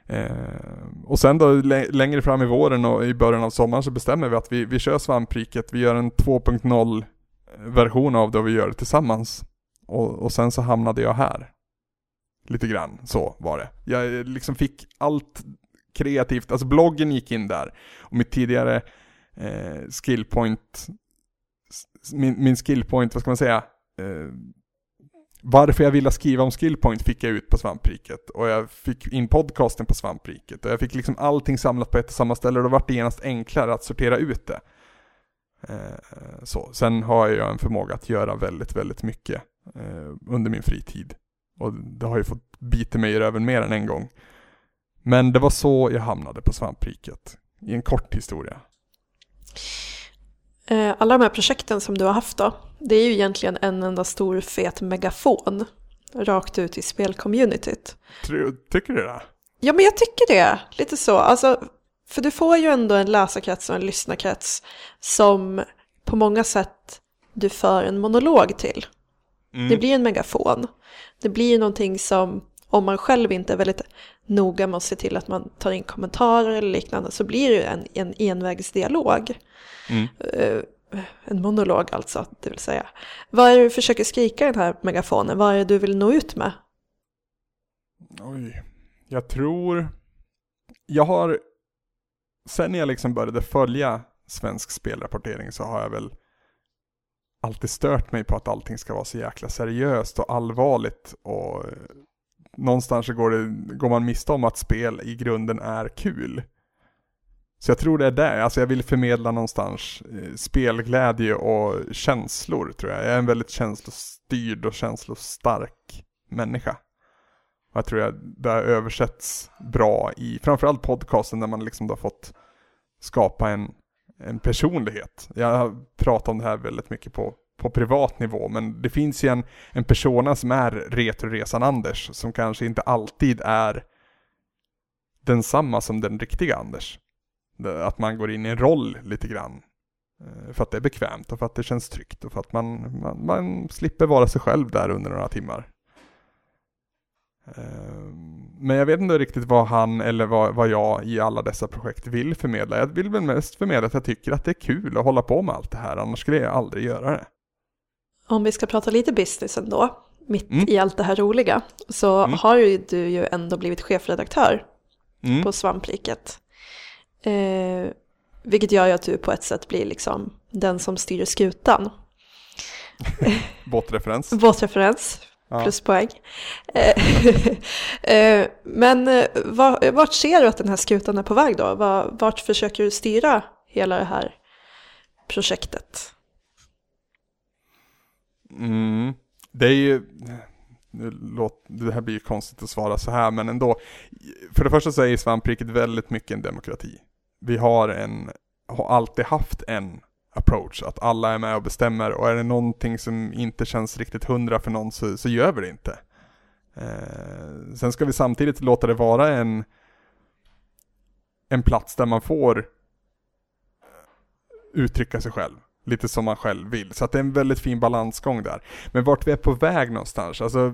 Eh, och sen då längre fram i våren och i början av sommaren så bestämmer vi att vi, vi kör svampriket, vi gör en 2.0 version av det och vi gör det tillsammans. Och, och sen så hamnade jag här. Lite grann, så var det. Jag eh, liksom fick allt kreativt, alltså bloggen gick in där. Och mitt tidigare eh, skillpoint, min, min skillpoint, vad ska man säga? Eh, varför jag ville skriva om skillpoint fick jag ut på svampriket. Och jag fick in podcasten på svampriket. Och jag fick liksom allting samlat på ett och samma ställe och då vart det genast enklare att sortera ut det. Eh, så. Sen har jag en förmåga att göra väldigt, väldigt mycket eh, under min fritid. Och det har ju fått bita mig i röven mer än en gång. Men det var så jag hamnade på svampriket. I en kort historia. Eh, alla de här projekten som du har haft då, det är ju egentligen en enda stor fet megafon rakt ut i spelcommunityt. Tycker du det? Ja, men jag tycker det. Lite så. Alltså, för du får ju ändå en läsarkrets och en lyssnarkrets som på många sätt du för en monolog till. Mm. Det blir en megafon. Det blir någonting som, om man själv inte är väldigt noga med att se till att man tar in kommentarer eller liknande, så blir det en, en envägsdialog. Mm. Uh, en monolog alltså, det vill säga. Vad är det du försöker skrika i den här megafonen? Vad är det du vill nå ut med? Oj, jag tror... Jag har... Sen jag liksom började följa svensk spelrapportering så har jag väl alltid stört mig på att allting ska vara så jäkla seriöst och allvarligt och eh, någonstans så går, det, går man miste om att spel i grunden är kul. Så jag tror det är det, alltså jag vill förmedla någonstans eh, spelglädje och känslor tror jag. Jag är en väldigt känslostyrd och känslostark människa. Och jag tror att det översätts bra i framförallt podcasten där man liksom har fått skapa en en personlighet. Jag har pratat om det här väldigt mycket på, på privat nivå, men det finns ju en, en persona som är Retroresan Anders, som kanske inte alltid är densamma som den riktiga Anders. Att man går in i en roll lite grann. Eh, för att det är bekvämt och för att det känns tryggt och för att man, man, man slipper vara sig själv där under några timmar. Ehm, men jag vet inte riktigt vad han eller vad, vad jag i alla dessa projekt vill förmedla. Jag vill väl mest förmedla att jag tycker att det är kul att hålla på med allt det här, annars skulle jag aldrig göra det. Om vi ska prata lite business ändå, mitt Mm. i allt det här roliga, så Mm. har ju du ju ändå blivit chefredaktör Mm. på Svampriket. Eh, vilket gör ju att du på ett sätt blir liksom den som styr skutan. Båtreferens. Båtreferens, Ja. pluspoäng. Eh, eh, Men eh, var- vart ser du att den här skutan är på väg då? Var- Vart försöker du styra hela det här projektet? Mm. Det är ju, det här blir ju konstigt att svara så här men ändå. För det första så är ju svampriket väldigt mycket en demokrati. Vi har en, har alltid haft en approach, att alla är med och bestämmer och är det någonting som inte känns riktigt hundra för någon så, så gör vi det inte. Eh, sen ska vi samtidigt låta det vara en, en plats där man får uttrycka sig själv. Lite som man själv vill. Så att det är en väldigt fin balansgång där. Men vart vi är på väg någonstans, alltså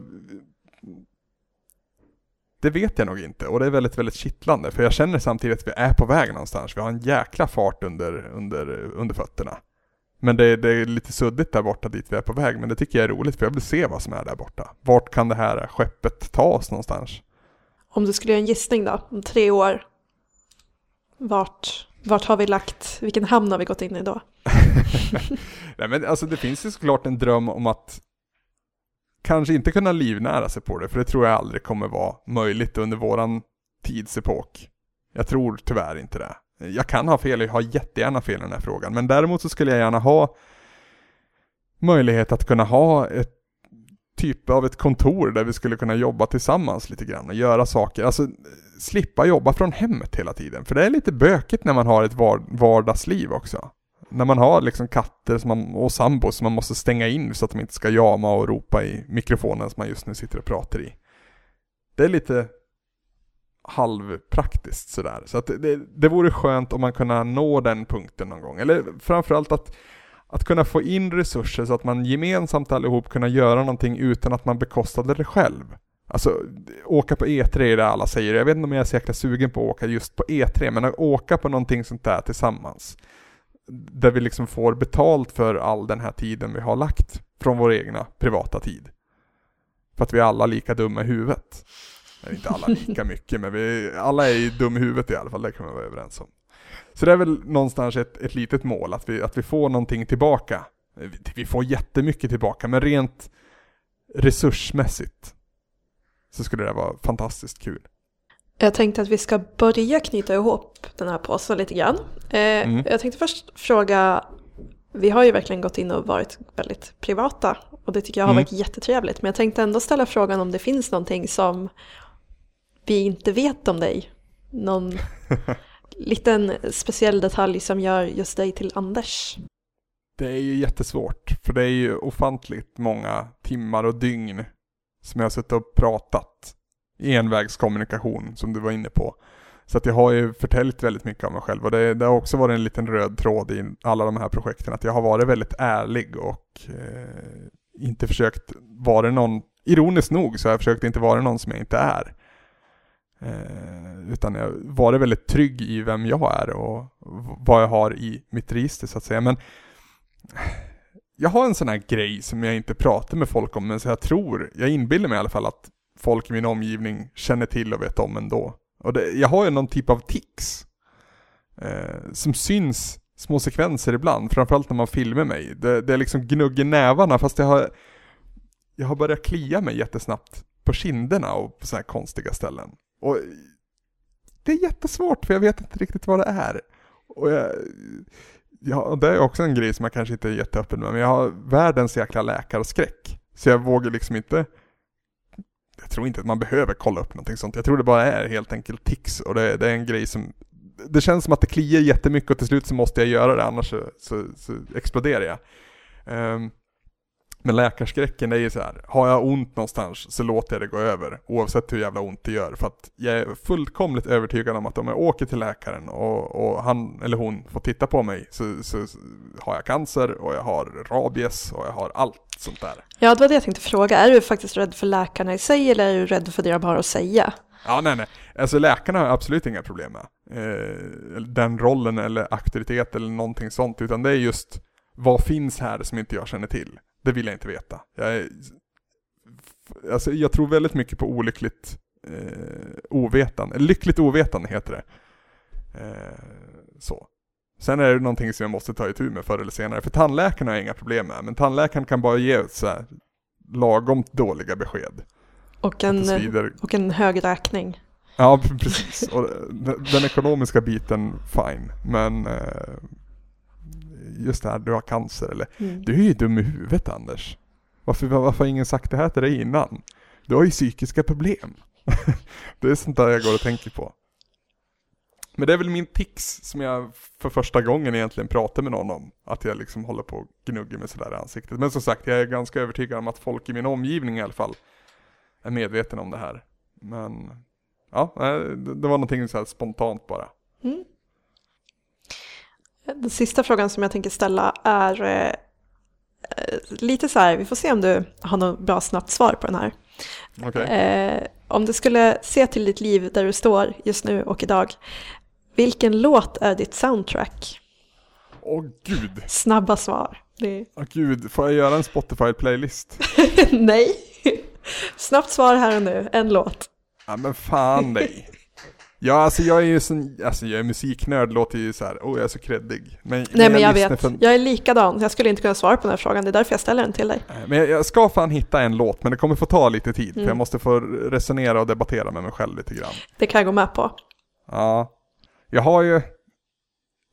det vet jag nog inte och det är väldigt, väldigt kittlande för jag känner samtidigt att vi är på väg någonstans. Vi har en jäkla fart under, under, under fötterna. Men det, det är lite suddigt där borta dit vi är på väg men det tycker jag är roligt för jag vill se vad som är där borta. Vart kan det här skeppet ta oss någonstans? Om du skulle göra en gissning då, om tre år, vart, vart har vi lagt, vilken hamn har vi gått in i då? Nej men alltså det finns ju såklart en dröm om att kanske inte kunna livnära sig på det, för det tror jag aldrig kommer vara möjligt under våran tidsepok. Jag tror tyvärr inte det. Jag kan ha fel, jag har jättegärna fel i den här frågan, men däremot så skulle jag gärna ha möjlighet att kunna ha ett typ av ett kontor där vi skulle kunna jobba tillsammans lite grann och göra saker, alltså slippa jobba från hemmet hela tiden, för det är lite bökigt när man har ett vardagsliv också när man har liksom katter som man, och sambos som man måste stänga in så att de inte ska jama och ropa i mikrofonen som man just nu sitter och pratar i. Det är lite halvpraktiskt sådär. Så att det, det, det vore skönt om man kunde nå den punkten någon gång. Eller framförallt att, att kunna få in resurser så att man gemensamt allihop kunna göra någonting utan att man bekostade det själv. Alltså åka på E3 är det alla säger. Jag vet inte om jag är så jäkla sugen på att åka just på E3 men att åka på någonting sånt där tillsammans där vi liksom får betalt för all den här tiden vi har lagt från vår egna privata tid. För att vi är alla lika dumma i huvudet. Nej, inte alla lika mycket, men vi, alla är ju dum i huvudet i alla fall, det kan vi vara överens om. Så det är väl någonstans ett, ett litet mål, att vi, att vi får någonting tillbaka. Vi får jättemycket tillbaka, men rent resursmässigt så skulle det vara fantastiskt kul. Jag tänkte att vi ska börja knyta ihop den här påsen lite grann. Eh, Mm. Jag tänkte först fråga, vi har ju verkligen gått in och varit väldigt privata och det tycker jag har Mm. varit jättetrevligt. Men jag tänkte ändå ställa frågan om det finns någonting som vi inte vet om dig. Någon liten speciell detalj som gör just dig till Anders. Det är ju jättesvårt, för det är ju ofantligt många timmar och dygn som jag har suttit och pratat envägskommunikation som du var inne på. Så att jag har ju förtäljt väldigt mycket av mig själv och det, det har också varit en liten röd tråd i alla de här projekten att jag har varit väldigt ärlig och eh, inte försökt vara någon, ironiskt nog så har jag försökt inte vara någon som jag inte är. Eh, utan jag har varit väldigt trygg i vem jag är och vad jag har i mitt register så att säga. Men jag har en sån här grej som jag inte pratar med folk om, men så jag tror, jag inbillar mig i alla fall att folk i min omgivning känner till och vet om ändå. Och det, jag har ju någon typ av tics. Eh, som syns små sekvenser ibland, framförallt när man filmar mig. Det, det är liksom gnugger nävarna fast jag har, jag har börjat klia mig jättesnabbt på kinderna och på sådana här konstiga ställen. Och det är jättesvårt för jag vet inte riktigt vad det är. Och jag, ja, det är också en grej som jag kanske inte är jätteöppen med, men jag har världens jäkla läkarskräck. Så jag vågar liksom inte jag tror inte att man behöver kolla upp någonting sånt. Jag tror det bara är helt enkelt tics och det, det är en grej som det känns som att det kliar jättemycket och till slut så måste jag göra det annars så, så, så exploderar jag. Um, men läkarskräcken är ju så här, har jag ont någonstans så låter jag det gå över oavsett hur jävla ont det gör. För att jag är fullkomligt övertygad om att om jag åker till läkaren och, och han eller hon får titta på mig så, så, så har jag cancer och jag har rabies och jag har allt sånt där. Ja, det var det jag tänkte fråga. Är du faktiskt rädd för läkarna i sig eller är du rädd för det de har att säga? Ja, nej, nej. Alltså läkarna har jag absolut inga problem med. Eh, den rollen eller auktoritet eller någonting sånt. Utan det är just vad finns här som inte jag känner till? Det vill jag inte veta. Jag, är, alltså, jag tror väldigt mycket på olyckligt eh, ovetande. Lyckligt ovetande heter det. Eh, så. Sen är det någonting som jag måste ta itu med förr eller senare. För tandläkarna har jag inga problem med. Men tandläkaren kan bara ge så här lagom dåliga besked. Och en, och en hög räkning. Ja, precis. Och den, den ekonomiska biten, fine. Men eh, just det här, du har cancer eller Mm. Du är ju dum i huvudet Anders. Varför, varför har ingen sagt det här till dig innan? Du har ju psykiska problem. det är sånt där jag går och tänker på. Men det är väl min tics som jag för första gången egentligen pratar med någon om. Att jag liksom håller på och gnuggar mig sådär i ansiktet. Men som sagt, jag är ganska övertygad om att folk i min omgivning i alla fall är medvetna om det här. Men ja, nej, det var någonting så här spontant bara. Mm. Den sista frågan som jag tänker ställa är eh, lite så här, vi får se om du har något bra snabbt svar på den här. Okej. Eh, om du skulle se till ditt liv där du står just nu och idag, vilken låt är ditt soundtrack? Åh gud, Snabba svar. Det åh gud, får jag göra en Spotify-playlist? Nej. Snabbt svar här och nu, en låt. Ja men fan dig. Ja alltså jag är ju sån, alltså jag är musiknörd, låter ju så här, åh jag är så kreddig. Men, Nej men jag lyssnar vet, för- jag är likadan. Jag skulle inte kunna svara på den här frågan, det är därför jag ställer den till dig. Men jag, jag ska fan hitta en låt, men det kommer få ta lite tid. För Mm. jag måste få resonera och debattera med mig själv lite grann. Det kan jag gå med på. Ja. Jag har ju,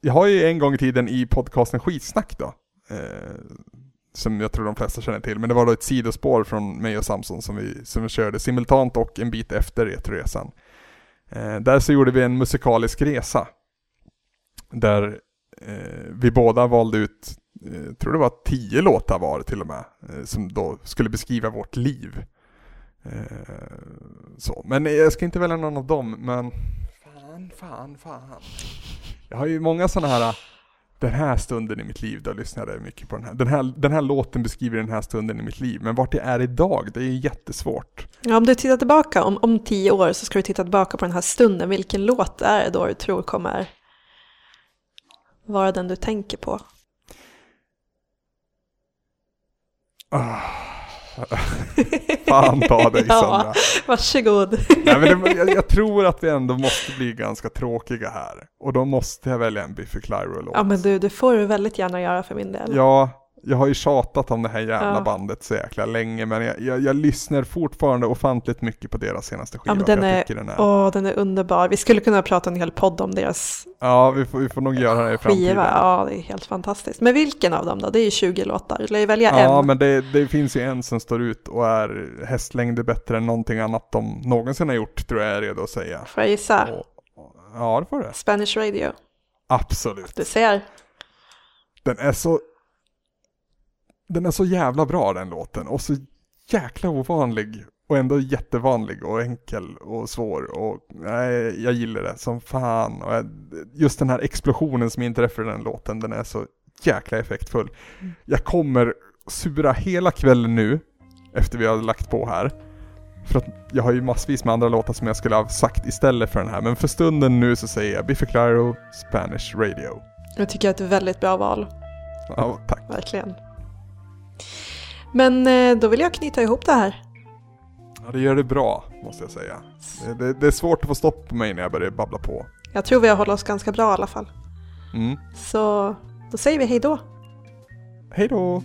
jag har ju en gång i tiden i podcasten Skitsnack då. Eh, som jag tror de flesta känner till. Men det var då ett sidospår från mig och Samson som vi, som vi körde simultant och en bit efter Retroresan. Eh, där så gjorde vi en musikalisk resa. Där eh, vi båda valde ut, eh, tror det var tio låtar var till och med. Eh, som då skulle beskriva vårt liv. Eh, så. Men jag ska inte välja någon av dem, men fan, fan, fan. Jag har ju många sådana här, den här stunden i mitt liv, då lyssnade jag mycket på den här. Den här, den här låten beskriver den här stunden i mitt liv, men vart jag är idag, det är ju jättesvårt. Ja, om du tittar tillbaka, om, om tio år så ska du titta tillbaka på den här stunden. Vilken låt är det då du tror kommer vara den du tänker på? Ah. Fan ta dig Ja. Sandra. Varsågod. Nej, men det, jag, jag tror att vi ändå måste bli ganska tråkiga här. Och då måste jag välja en Biffy Clyro-låt. Ja men du, det får du väldigt gärna göra för min del. Ja, jag har ju tjatat om det här jävla Ja. bandet så jäkla länge, men jag, jag, jag lyssnar fortfarande ofantligt mycket på deras senaste skiva. Ja, den är, den är... åh, den är underbar. Vi skulle kunna prata en hel podd om deras Ja, vi får, vi får nog göra det i framtiden. skiva. Ja, det är helt fantastiskt. Men vilken av dem då? Det är ju 20 låtar. Du lär ju välja Ja, en. men det, det finns ju en som står ut och är hästlängder bättre än någonting annat de någonsin har gjort, tror jag är redo att säga. Får jag gissa? Och, ja, det får det. Spanish Radio. Absolut. Du ser. Den är så... Den är så jävla bra den låten och så jäkla ovanlig och ändå jättevanlig och enkel och svår och nej, jag gillar det som fan och jag, just den här explosionen som inträffar i den låten den är så jäkla effektfull. Jag kommer sura hela kvällen nu efter vi har lagt på här för att jag har ju massvis med andra låtar som jag skulle ha sagt istället för den här men för stunden nu så säger jag Biffy Clyro Spanish Radio. Jag tycker att det är ett väldigt bra val. Ja, tack. Verkligen. Men eh, då vill jag knyta ihop det här. Ja, det gör det bra, måste jag säga. Det, det, det är svårt att få stopp på mig när jag börjar babbla på. Jag tror vi har hållit oss ganska bra i alla fall. Mm. Så då säger vi hej då. Hej då!